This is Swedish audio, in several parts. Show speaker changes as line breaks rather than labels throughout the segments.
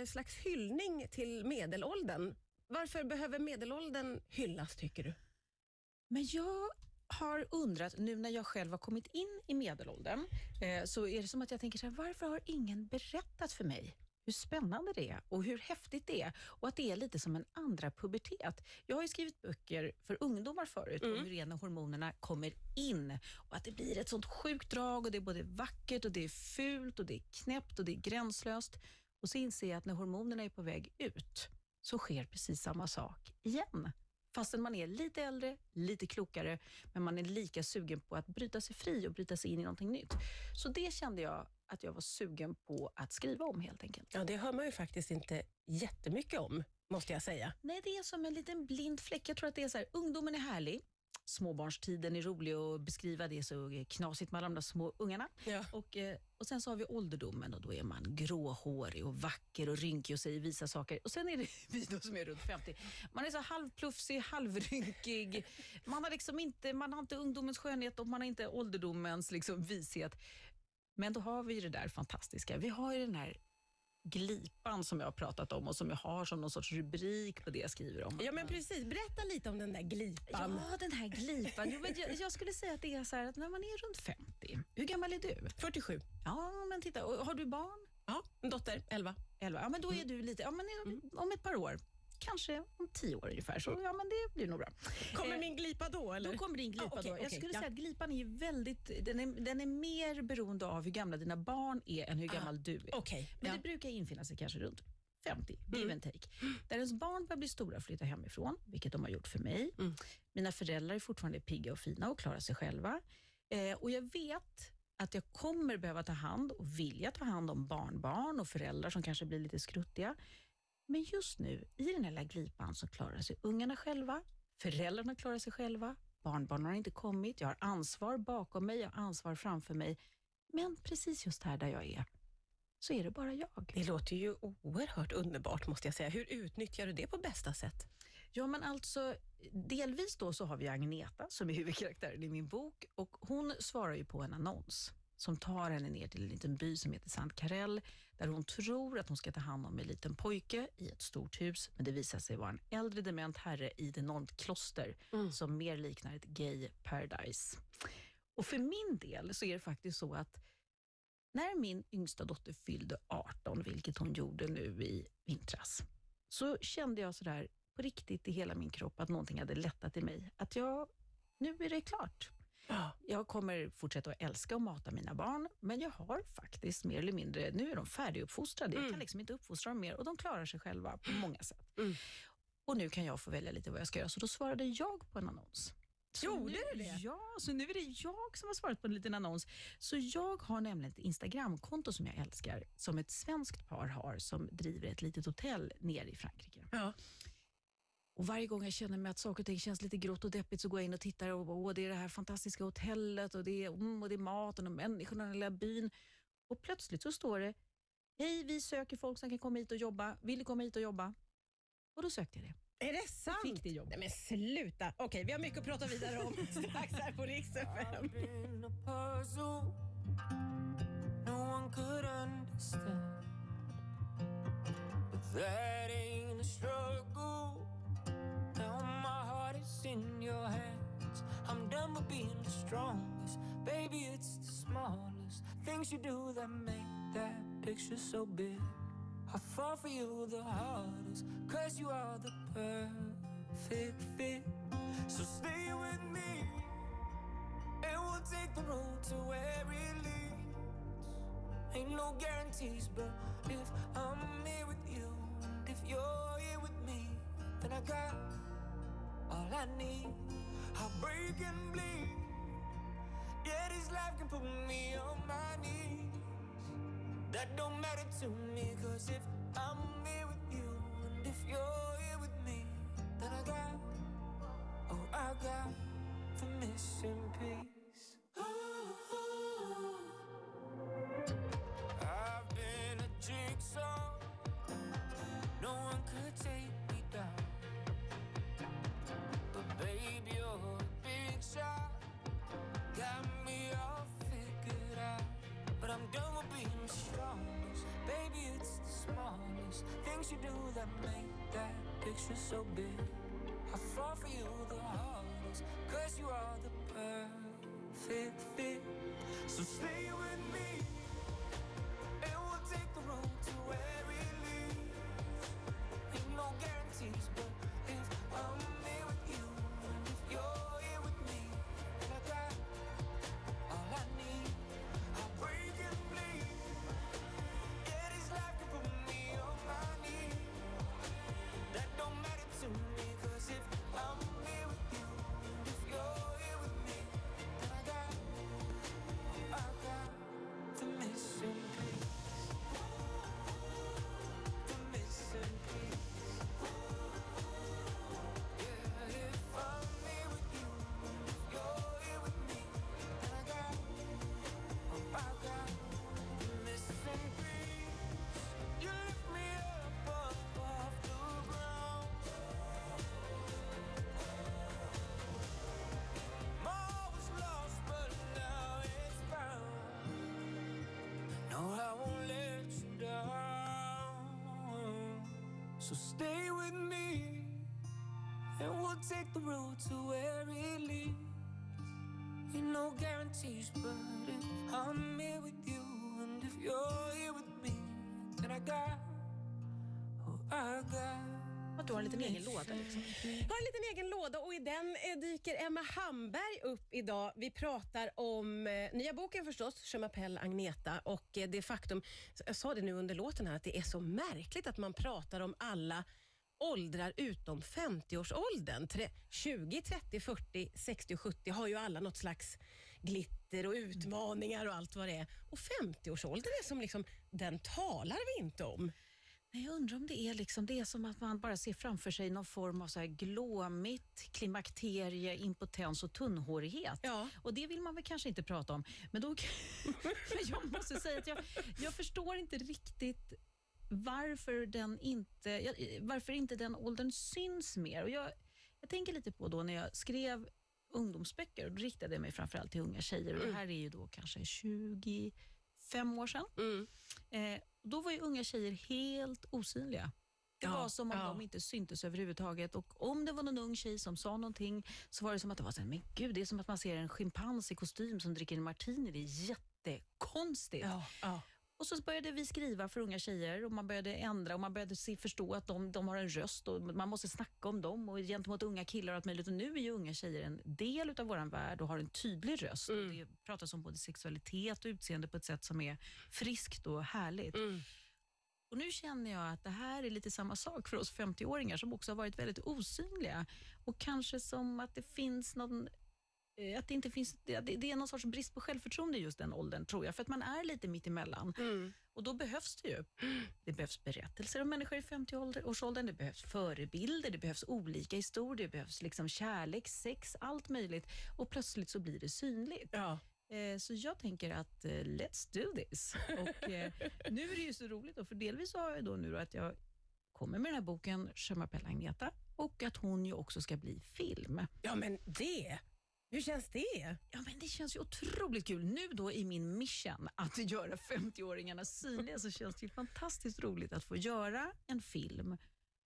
eh, slags hyllning till medelåldern. Varför behöver medelåldern hyllas, tycker du?
Men jag har undrat, nu när jag själv har kommit in i medelåldern, eh, så är det som att jag tänker så här, varför har ingen berättat för mig hur spännande det är och hur häftigt det är och att det är lite som en andra pubertet. Jag har ju skrivit böcker för ungdomar förut om hur rena hormonerna kommer in och att det blir ett sånt sjukt drag och det är både vackert och det är fult och det är knäppt och det är gränslöst. Och så inser jag att när hormonerna är på väg ut så sker precis samma sak igen. Fastän man är lite äldre, lite klokare, men man är lika sugen på att bryta sig fri och bryta sig in i någonting nytt. Så det kände jag att jag var sugen på att skriva om helt enkelt.
Ja, det hör man ju faktiskt inte jättemycket om, måste jag säga.
Nej, det är som en liten blind fläck. Jag tror att det är så här, ungdomen är härlig. Småbarnstiden är rolig att beskriva. Det så knasigt med alla de där små ungarna.
Ja.
Och, eh, och Sen så har vi ålderdomen och då är man gråhårig och vacker och rynkig och säger visa saker. Och Sen är det vi då som är runt 50. Man är så halvplufsig, halvrynkig. Man har, liksom inte, man har inte ungdomens skönhet och man har inte ålderdomens liksom vishet. Men då har vi det där fantastiska. Vi har ju den här glipan som jag har pratat om och som jag har som någon sorts rubrik på det jag skriver om.
Ja, men precis. Berätta lite om den där glipan.
Ja, den här glipan. Jo, men jag, jag skulle säga att det är så här att när man är runt 50, hur gammal är du?
47.
Ja, men titta, och har du barn?
Ja, en dotter, 11.
11. Ja, men då är du lite, ja, men om ett par år, kanske om tio år ungefär, så ja, men det blir nog bra.
Kommer
Eh,
min glipa då? Eller?
Då kommer din glipa
Ah, okej,
då. Jag
okej,
skulle
ja.
säga att glipan är väldigt, den är, den är mer beroende av hur gamla dina barn är än hur gammal du är.
Ah, Okej,
Men
ja.
det brukar infinna sig kanske runt 50, give and take. Där ens barn börjar bli stora och flytta hemifrån, vilket de har gjort för mig. Mina föräldrar är fortfarande pigga och fina och klarar sig själva. Eh, och jag vet att jag kommer behöva ta hand och vilja ta hand om barnbarn och föräldrar som kanske blir lite skruttiga. Men just nu, i den här lilla glipan, så klarar sig ungarna själva, föräldrarna klarar sig själva, barnbarnen har inte kommit, jag har ansvar bakom mig, jag har ansvar framför mig. Men precis just här där jag är, så är det bara jag.
Det låter ju oerhört underbart, måste jag säga. Hur utnyttjar du det på bästa sätt?
Ja, men alltså delvis då så har vi Agneta som är huvudkaraktären i min bok och hon svarar ju på en annons som tar henne ner till en liten by som heter Sant Karel, där hon tror att hon ska ta hand om en liten pojke i ett stort hus, men det visar sig vara en äldre dement herre i ett enormt kloster som mer liknar ett gay paradise. Och för min del så är det faktiskt så att när min yngsta dotter fyllde 18, vilket hon gjorde nu i vintras, så kände jag sådär på riktigt i hela min kropp att någonting hade lättat i mig. Att jag, nu är det klart.
Ja.
Jag kommer fortsätta att älska och mata mina barn, men jag har faktiskt mer eller mindre, nu är de färdiguppfostrade. Jag kan liksom inte uppfostra dem mer och de klarar sig själva på många sätt. Och nu kan jag få välja lite vad jag ska göra, så då svarade jag på en annons. Så
Gjorde
nu,
du det?
Ja, så nu är det jag som har svarat på en liten annons. Så jag har nämligen ett Instagramkonto som jag älskar, som ett svenskt par har, som driver ett litet hotell nere i Frankrike.
Ja.
Och Varje gång jag känner mig att saker och ting känns lite grått och deppigt så går jag in och tittar och åh, det är det här fantastiska hotellet och det är, mm, och det är maten och människorna i den lilla byn. Och plötsligt så står det, hej vi söker folk som kan komma hit och jobba, vill du komma hit och jobba? Och då sökte jag det.
Är det sant?
fick det jobbet.
Nej, men sluta. Okej, vi har mycket att prata vidare om strax här på Rix FM.
no my heart is in your hands. I'm done with being the strongest. Baby, it's the smallest things you do that make that picture so big. I fall for you the hardest, cause you are the perfect fit. So stay with me. And we'll take the road to where it leads. Ain't no guarantees, but if I'm here with you, and if you're here with me, then I got all I need. I'll break and bleed. Yeah, this life can put me on my knees. That don't matter to me, cause if I'm here with you, and if you're here with me, then I got, oh, I got the missing piece. Things you do that make that picture so big. I fall for you the hardest, cause you are the perfect fit. So stay with me, So stay with me, and we'll take the road to where it leads. Ain't no guarantees, but if I'm here with you, and if you're here with me, then I got, oh, I got.
Att du har en liten egen låda. Liksom.
Jag har en liten egen låda och i den eh, dyker Emma Hamberg upp idag. Vi pratar om eh, nya boken förstås, Je m'appelle Agneta och eh, det faktum, jag sa det nu under låten här, att det är så märkligt att man pratar om alla åldrar utom 50-årsåldern. Tre- 20, 30, 40, 60 och 70 har ju alla något slags glitter och utmaningar och allt vad det är. Och 50-årsåldern är som liksom, den talar vi inte om.
Nej, jag undrar om det är, liksom, det är som att man bara ser framför sig någon form av så här glåmigt klimakterie, impotens och tunnhårighet.
Ja.
Och det vill man väl kanske inte prata om. Men, då, jag måste säga att jag, jag förstår inte riktigt varför, den inte, varför inte den åldern syns mer. Och jag, jag tänker lite på då när jag skrev ungdomsböcker, och då riktade jag mig framförallt till unga tjejer. Och det här är ju då kanske 25 år sedan.
Mm.
Eh, då var ju unga tjejer helt osynliga. Det
Ja,
var som om
ja.
de inte syntes överhuvudtaget. Och om det var någon ung tjej som sa någonting så var det som att det var så här, men gud, det är som att man ser en schimpans i kostym som dricker en martini. Det är jättekonstigt.
Ja.
Och så började vi skriva för unga tjejer och man började ändra och man började se, förstå att de, de har en röst och man måste snacka om dem och gentemot unga killar och allt möjligt. Och nu är ju unga tjejer en del av vår värld och har en tydlig röst. Och det pratas om både sexualitet och utseende på ett sätt som är friskt och härligt.
Mm.
Och nu känner jag att det här är lite samma sak för oss 50-åringar som också har varit väldigt osynliga. Och kanske som att det finns någon att det, inte finns, det, det är någon sorts brist på självförtroende i just den åldern, tror jag. För att man är lite mitt emellan.
Mm.
Och då behövs det ju. Det behövs berättelser om människor i 50-årsåldern, det behövs förebilder, det behövs olika historier, det behövs liksom kärlek, sex, allt möjligt. Och plötsligt så blir det synligt.
Ja.
Eh, Så jag tänker att eh, let's do this. Och eh, nu är det ju så roligt, då, för delvis har jag då nu då att jag kommer med den här boken Je m'appelle Agneta och att hon ju också ska bli film.
ja, men det. Hur känns det?
Ja, men det känns ju otroligt kul. Nu då i min mission att göra 50-åringarna synliga så känns det ju fantastiskt roligt att få göra en film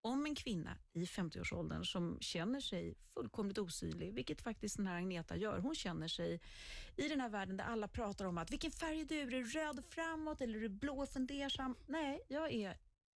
om en kvinna i 50-årsåldern som känner sig fullkomligt osynlig, vilket faktiskt den här Agneta gör. Hon känner sig i den här världen där alla pratar om att vilken färg är du? Är du röd framåt eller är du blå och fundersam? Nej, jag är,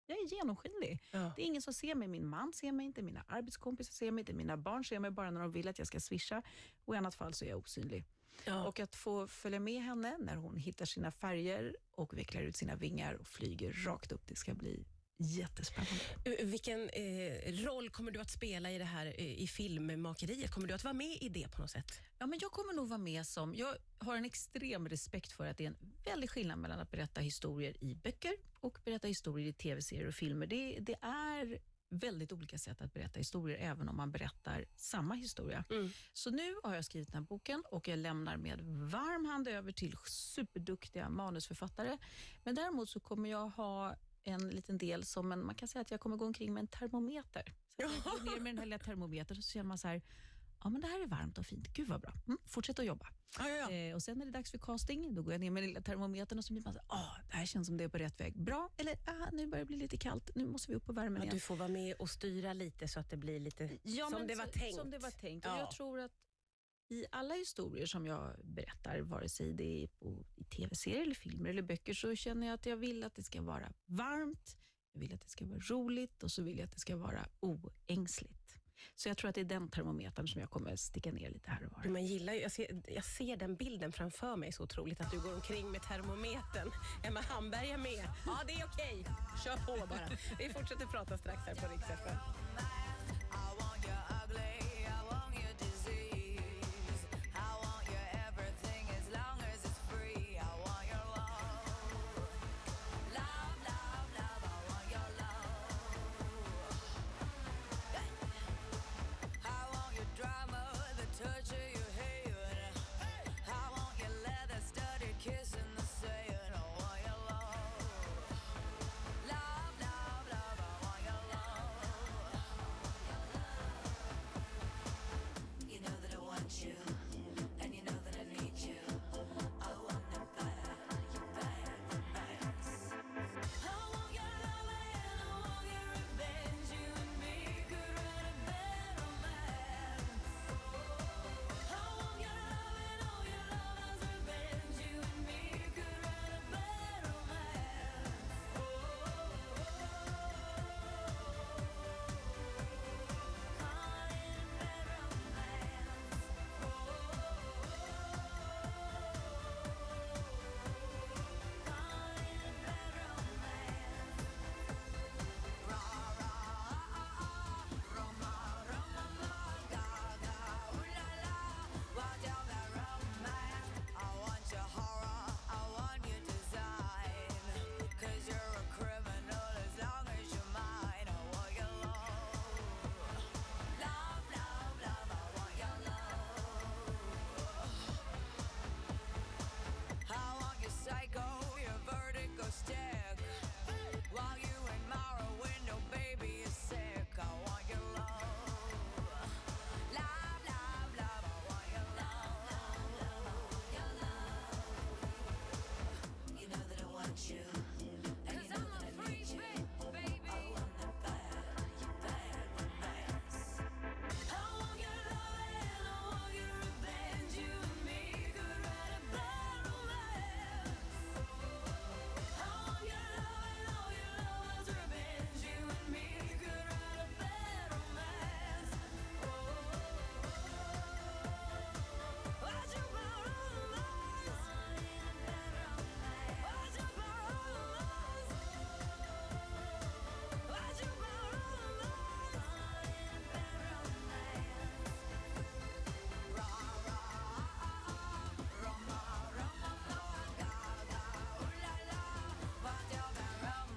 jag är genomskinlig.
Ja.
Det är ingen som ser mig. Min man ser mig inte, mina arbetskompisar ser mig inte, mina barn ser mig bara när de vill att jag ska swisha och i annat fall så är jag osynlig.
Ja.
Och att få följa med henne när hon hittar sina färger och vecklar ut sina vingar och flyger rakt upp, det ska bli jättespännande.
Eh, Vilken eh, roll kommer du att spela i det här eh, i filmmakeriet? Kommer du att vara med i det på något sätt?
Ja, men jag kommer nog vara med som... Jag har en extrem respekt för att det är en väldig skillnad mellan att berätta historier i böcker och berätta historier i tv-serier och filmer. Det, det är väldigt olika sätt att berätta historier, även om man berättar samma historia.
Mm.
Så nu har jag skrivit den här boken och jag lämnar med varm hand över till superduktiga manusförfattare. Men däremot så kommer jag ha en liten del som en, man kan säga att jag kommer gå omkring med en termometer. Så jag går ner med den här lilla termometern och så känner man så här, ja men det här är varmt och fint, gud vad bra, mm, fortsätt att jobba.
Ja, ja.
Eh, och sen är det dags för casting, då går jag ner med den lilla termometern och så blir man så här, ah, det här känns som det är på rätt väg. Bra, eller ah, nu börjar det bli lite kallt, nu måste vi upp på värmen
Ja,
igen.
du får vara med och styra lite så att det blir lite
Ja,
som det var
så-
tänkt.
Som det var tänkt. Och
Ja.
Jag tror att i alla historier som jag berättar, vare sig det är på, i tv-serier, eller filmer eller böcker, så känner jag att jag vill att det ska vara varmt, jag vill att det ska vara roligt och så vill jag att det ska vara oängsligt. Så jag tror att det är den termometern som jag kommer sticka ner lite här och var.
Man gillar ju, jag, ser, jag ser den bilden framför mig så otroligt, att du går omkring med termometern. Emma Hamberg är med. Ja, det är okej. Kör på bara. Vi fortsätter prata strax här på Rix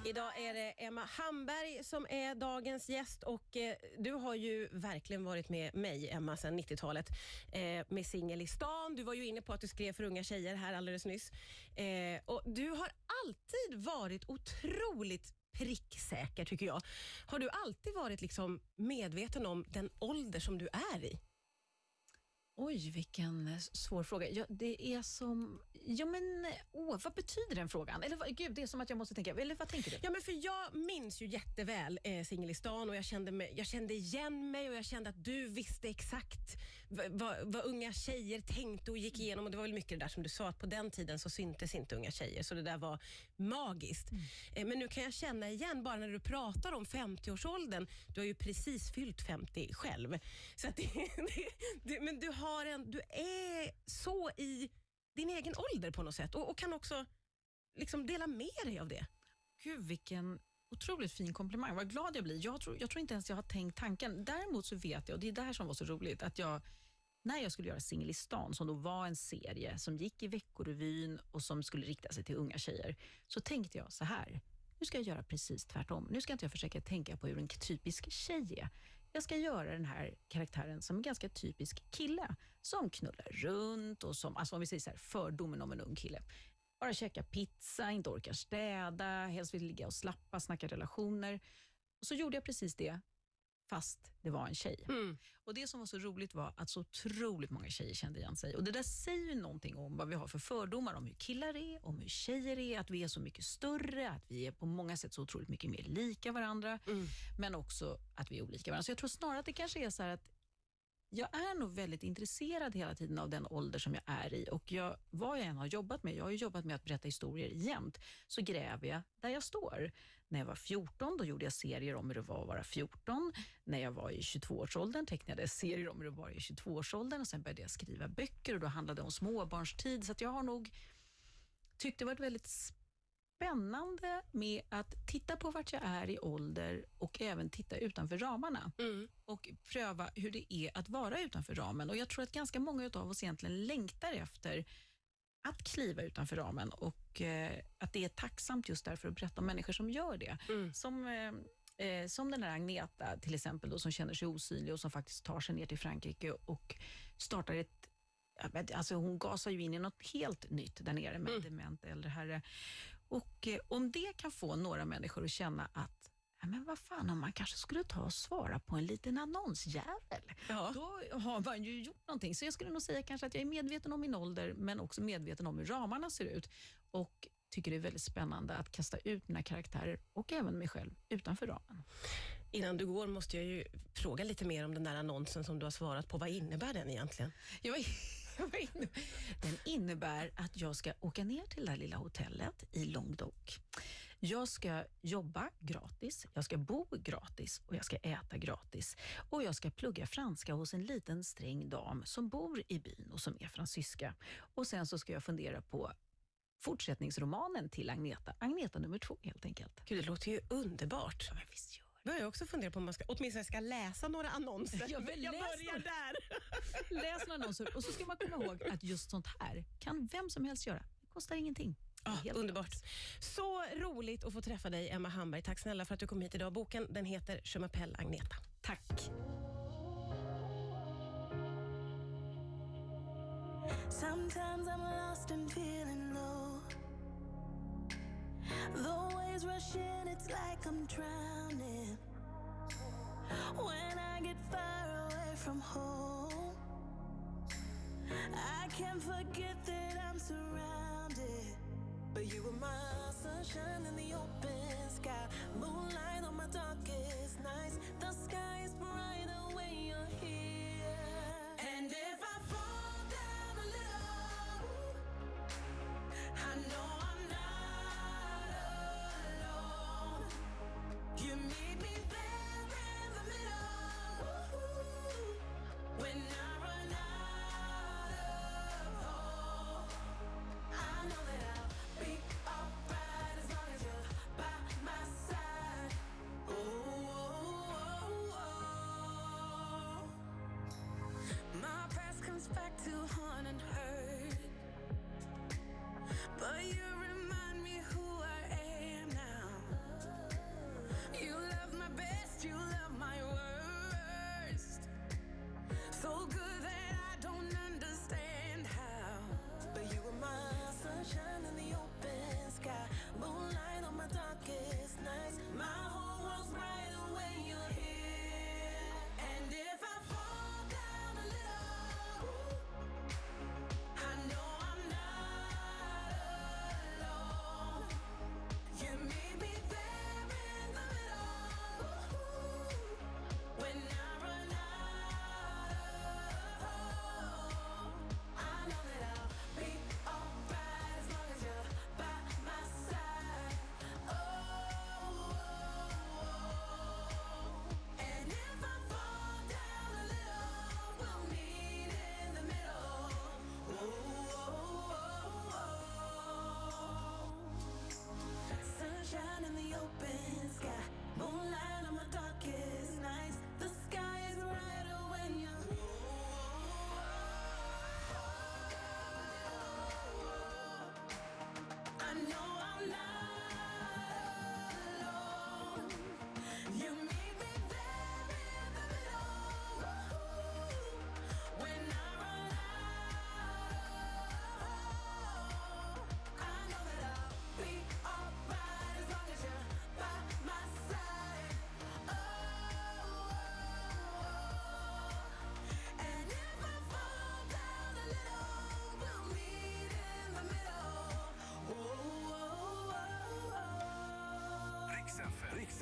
Idag är det Emma Hamberg som är dagens gäst och eh, du har ju verkligen varit med mig, Emma, sedan 90-talet eh, med Singel i stan. Du var ju inne på att du skrev för unga tjejer här alldeles nyss. Eh, och du har alltid varit otroligt pricksäker tycker jag. Har du alltid varit liksom medveten om den ålder som du är i?
Oj, vilken eh, svår fråga. Ja, det är som... Ja, men åh, vad betyder den frågan? Eller gud, det är som att jag måste tänka. Eller vad tänker du?
Ja, men för jag minns ju jätteväl eh, Singel i stan och jag kände, mig, jag kände igen mig och jag kände att du visste exakt vad, vad, unga tjejer tänkte och gick igenom. Och Det var väl mycket det där som du sa, att på den tiden så syntes inte unga tjejer, så det där var magiskt. Eh, men nu kan jag känna igen, bara när du pratar om 50-årsåldern, du har ju precis fyllt 50 själv. Så att det, det, det, men du, har en, du är så i din egen ålder på något sätt och, och kan också liksom dela med dig av det.
Gud, vilken otroligt fin komplimang. Vad glad jag blir. Jag tror, jag tror inte ens jag har tänkt tanken. Däremot så vet jag, och det är det här som var så roligt, att jag när jag skulle göra Singel i stan, som då var en serie som gick i Veckorevyn och som skulle rikta sig till unga tjejer, så tänkte jag så här. Nu ska jag göra precis tvärtom. Nu ska inte jag försöka tänka på hur en typisk tjej är. Jag ska göra den här karaktären som en ganska typisk kille som knullar runt och som, alltså om vi säger så här, fördomen om en ung kille. Bara käka pizza, inte orkar städa, helst vill ligga och slappa, snacka relationer. Och så gjorde jag precis det fast det var en tjej.
Mm.
Och Det som var så roligt var att så otroligt många tjejer kände igen sig. Och Det där säger ju någonting om vad vi har för fördomar om hur killar är, om hur tjejer är, att vi är så mycket större, att vi är på många sätt så otroligt mycket mer lika varandra,
Mm.
men också att vi är olika varandra. Så jag tror snarare att det kanske är så här att jag är nog väldigt intresserad hela tiden av den ålder som jag är i och jag, vad jag än har jobbat med, jag har ju jobbat med att berätta historier jämt, så gräver jag där jag står. När jag var 14 då gjorde jag serier om hur det var att vara 14. När jag var i 22-årsåldern tecknade jag serier om hur det var i 22-årsåldern och sen började jag skriva böcker och då handlade det om småbarnstid. Så att jag har nog tyckt det varit väldigt spännande med att titta på vart jag är i ålder och även titta utanför ramarna
Mm.
och pröva hur det är att vara utanför ramen. Och Jag tror att ganska många av oss egentligen längtar efter att kliva utanför ramen och eh, att det är tacksamt just därför att berätta om människor som gör det.
Mm.
Som, eh, eh, som den där Agneta till exempel då, som känner sig osynlig och som faktiskt tar sig ner till Frankrike och startar ett Alltså hon gasar ju in i något helt nytt där nere med
Mm.
dement äldre herre. Och eh, om det kan få några människor att känna att ja, men vad fan, om man kanske skulle ta och svara på en liten annonsjävel,
Ja.
då har man ju gjort någonting. Så jag skulle nog säga kanske att jag är medveten om min ålder, men också medveten om hur ramarna ser ut. Och tycker det är väldigt spännande att kasta ut mina karaktärer och även mig själv utanför ramen.
Innan du går måste jag ju fråga lite mer om den där annonsen som du har svarat på. Vad innebär den egentligen?
Jag Den innebär att jag ska åka ner till det här lilla hotellet i Långdok. Jag ska jobba gratis, jag ska bo gratis och jag ska äta gratis. Och jag ska plugga franska hos en liten sträng dam som bor i byn och som är fransyska. Och sen så ska jag fundera på fortsättningsromanen till Agneta. Agneta nummer två helt enkelt.
Gud, det låter ju underbart.
Ja, men visst gör
börjar jag också fundera på om man ska, åtminstone ska läsa några annonser.
Ja, men
jag börjar
några.
där.
Läs några annonser och så ska man komma ihåg att just sånt här kan vem som helst göra. Det kostar ingenting. Det
Ah, underbart. Så roligt att få träffa dig, Emma Hamberg. Tack snälla för att du kom hit idag. Boken den heter Je m'appelle Agneta.
Tack.
Sometimes I'm lost and feeling low. The waves rush in, it's like I'm drowning. From home, I can't forget that I'm surrounded. But you were my sunshine in the open sky, moonlight on my darkest nights. The sky is brighter when you're here. And if I fall down a little, I know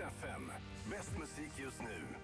FM. Bäst musik just nu.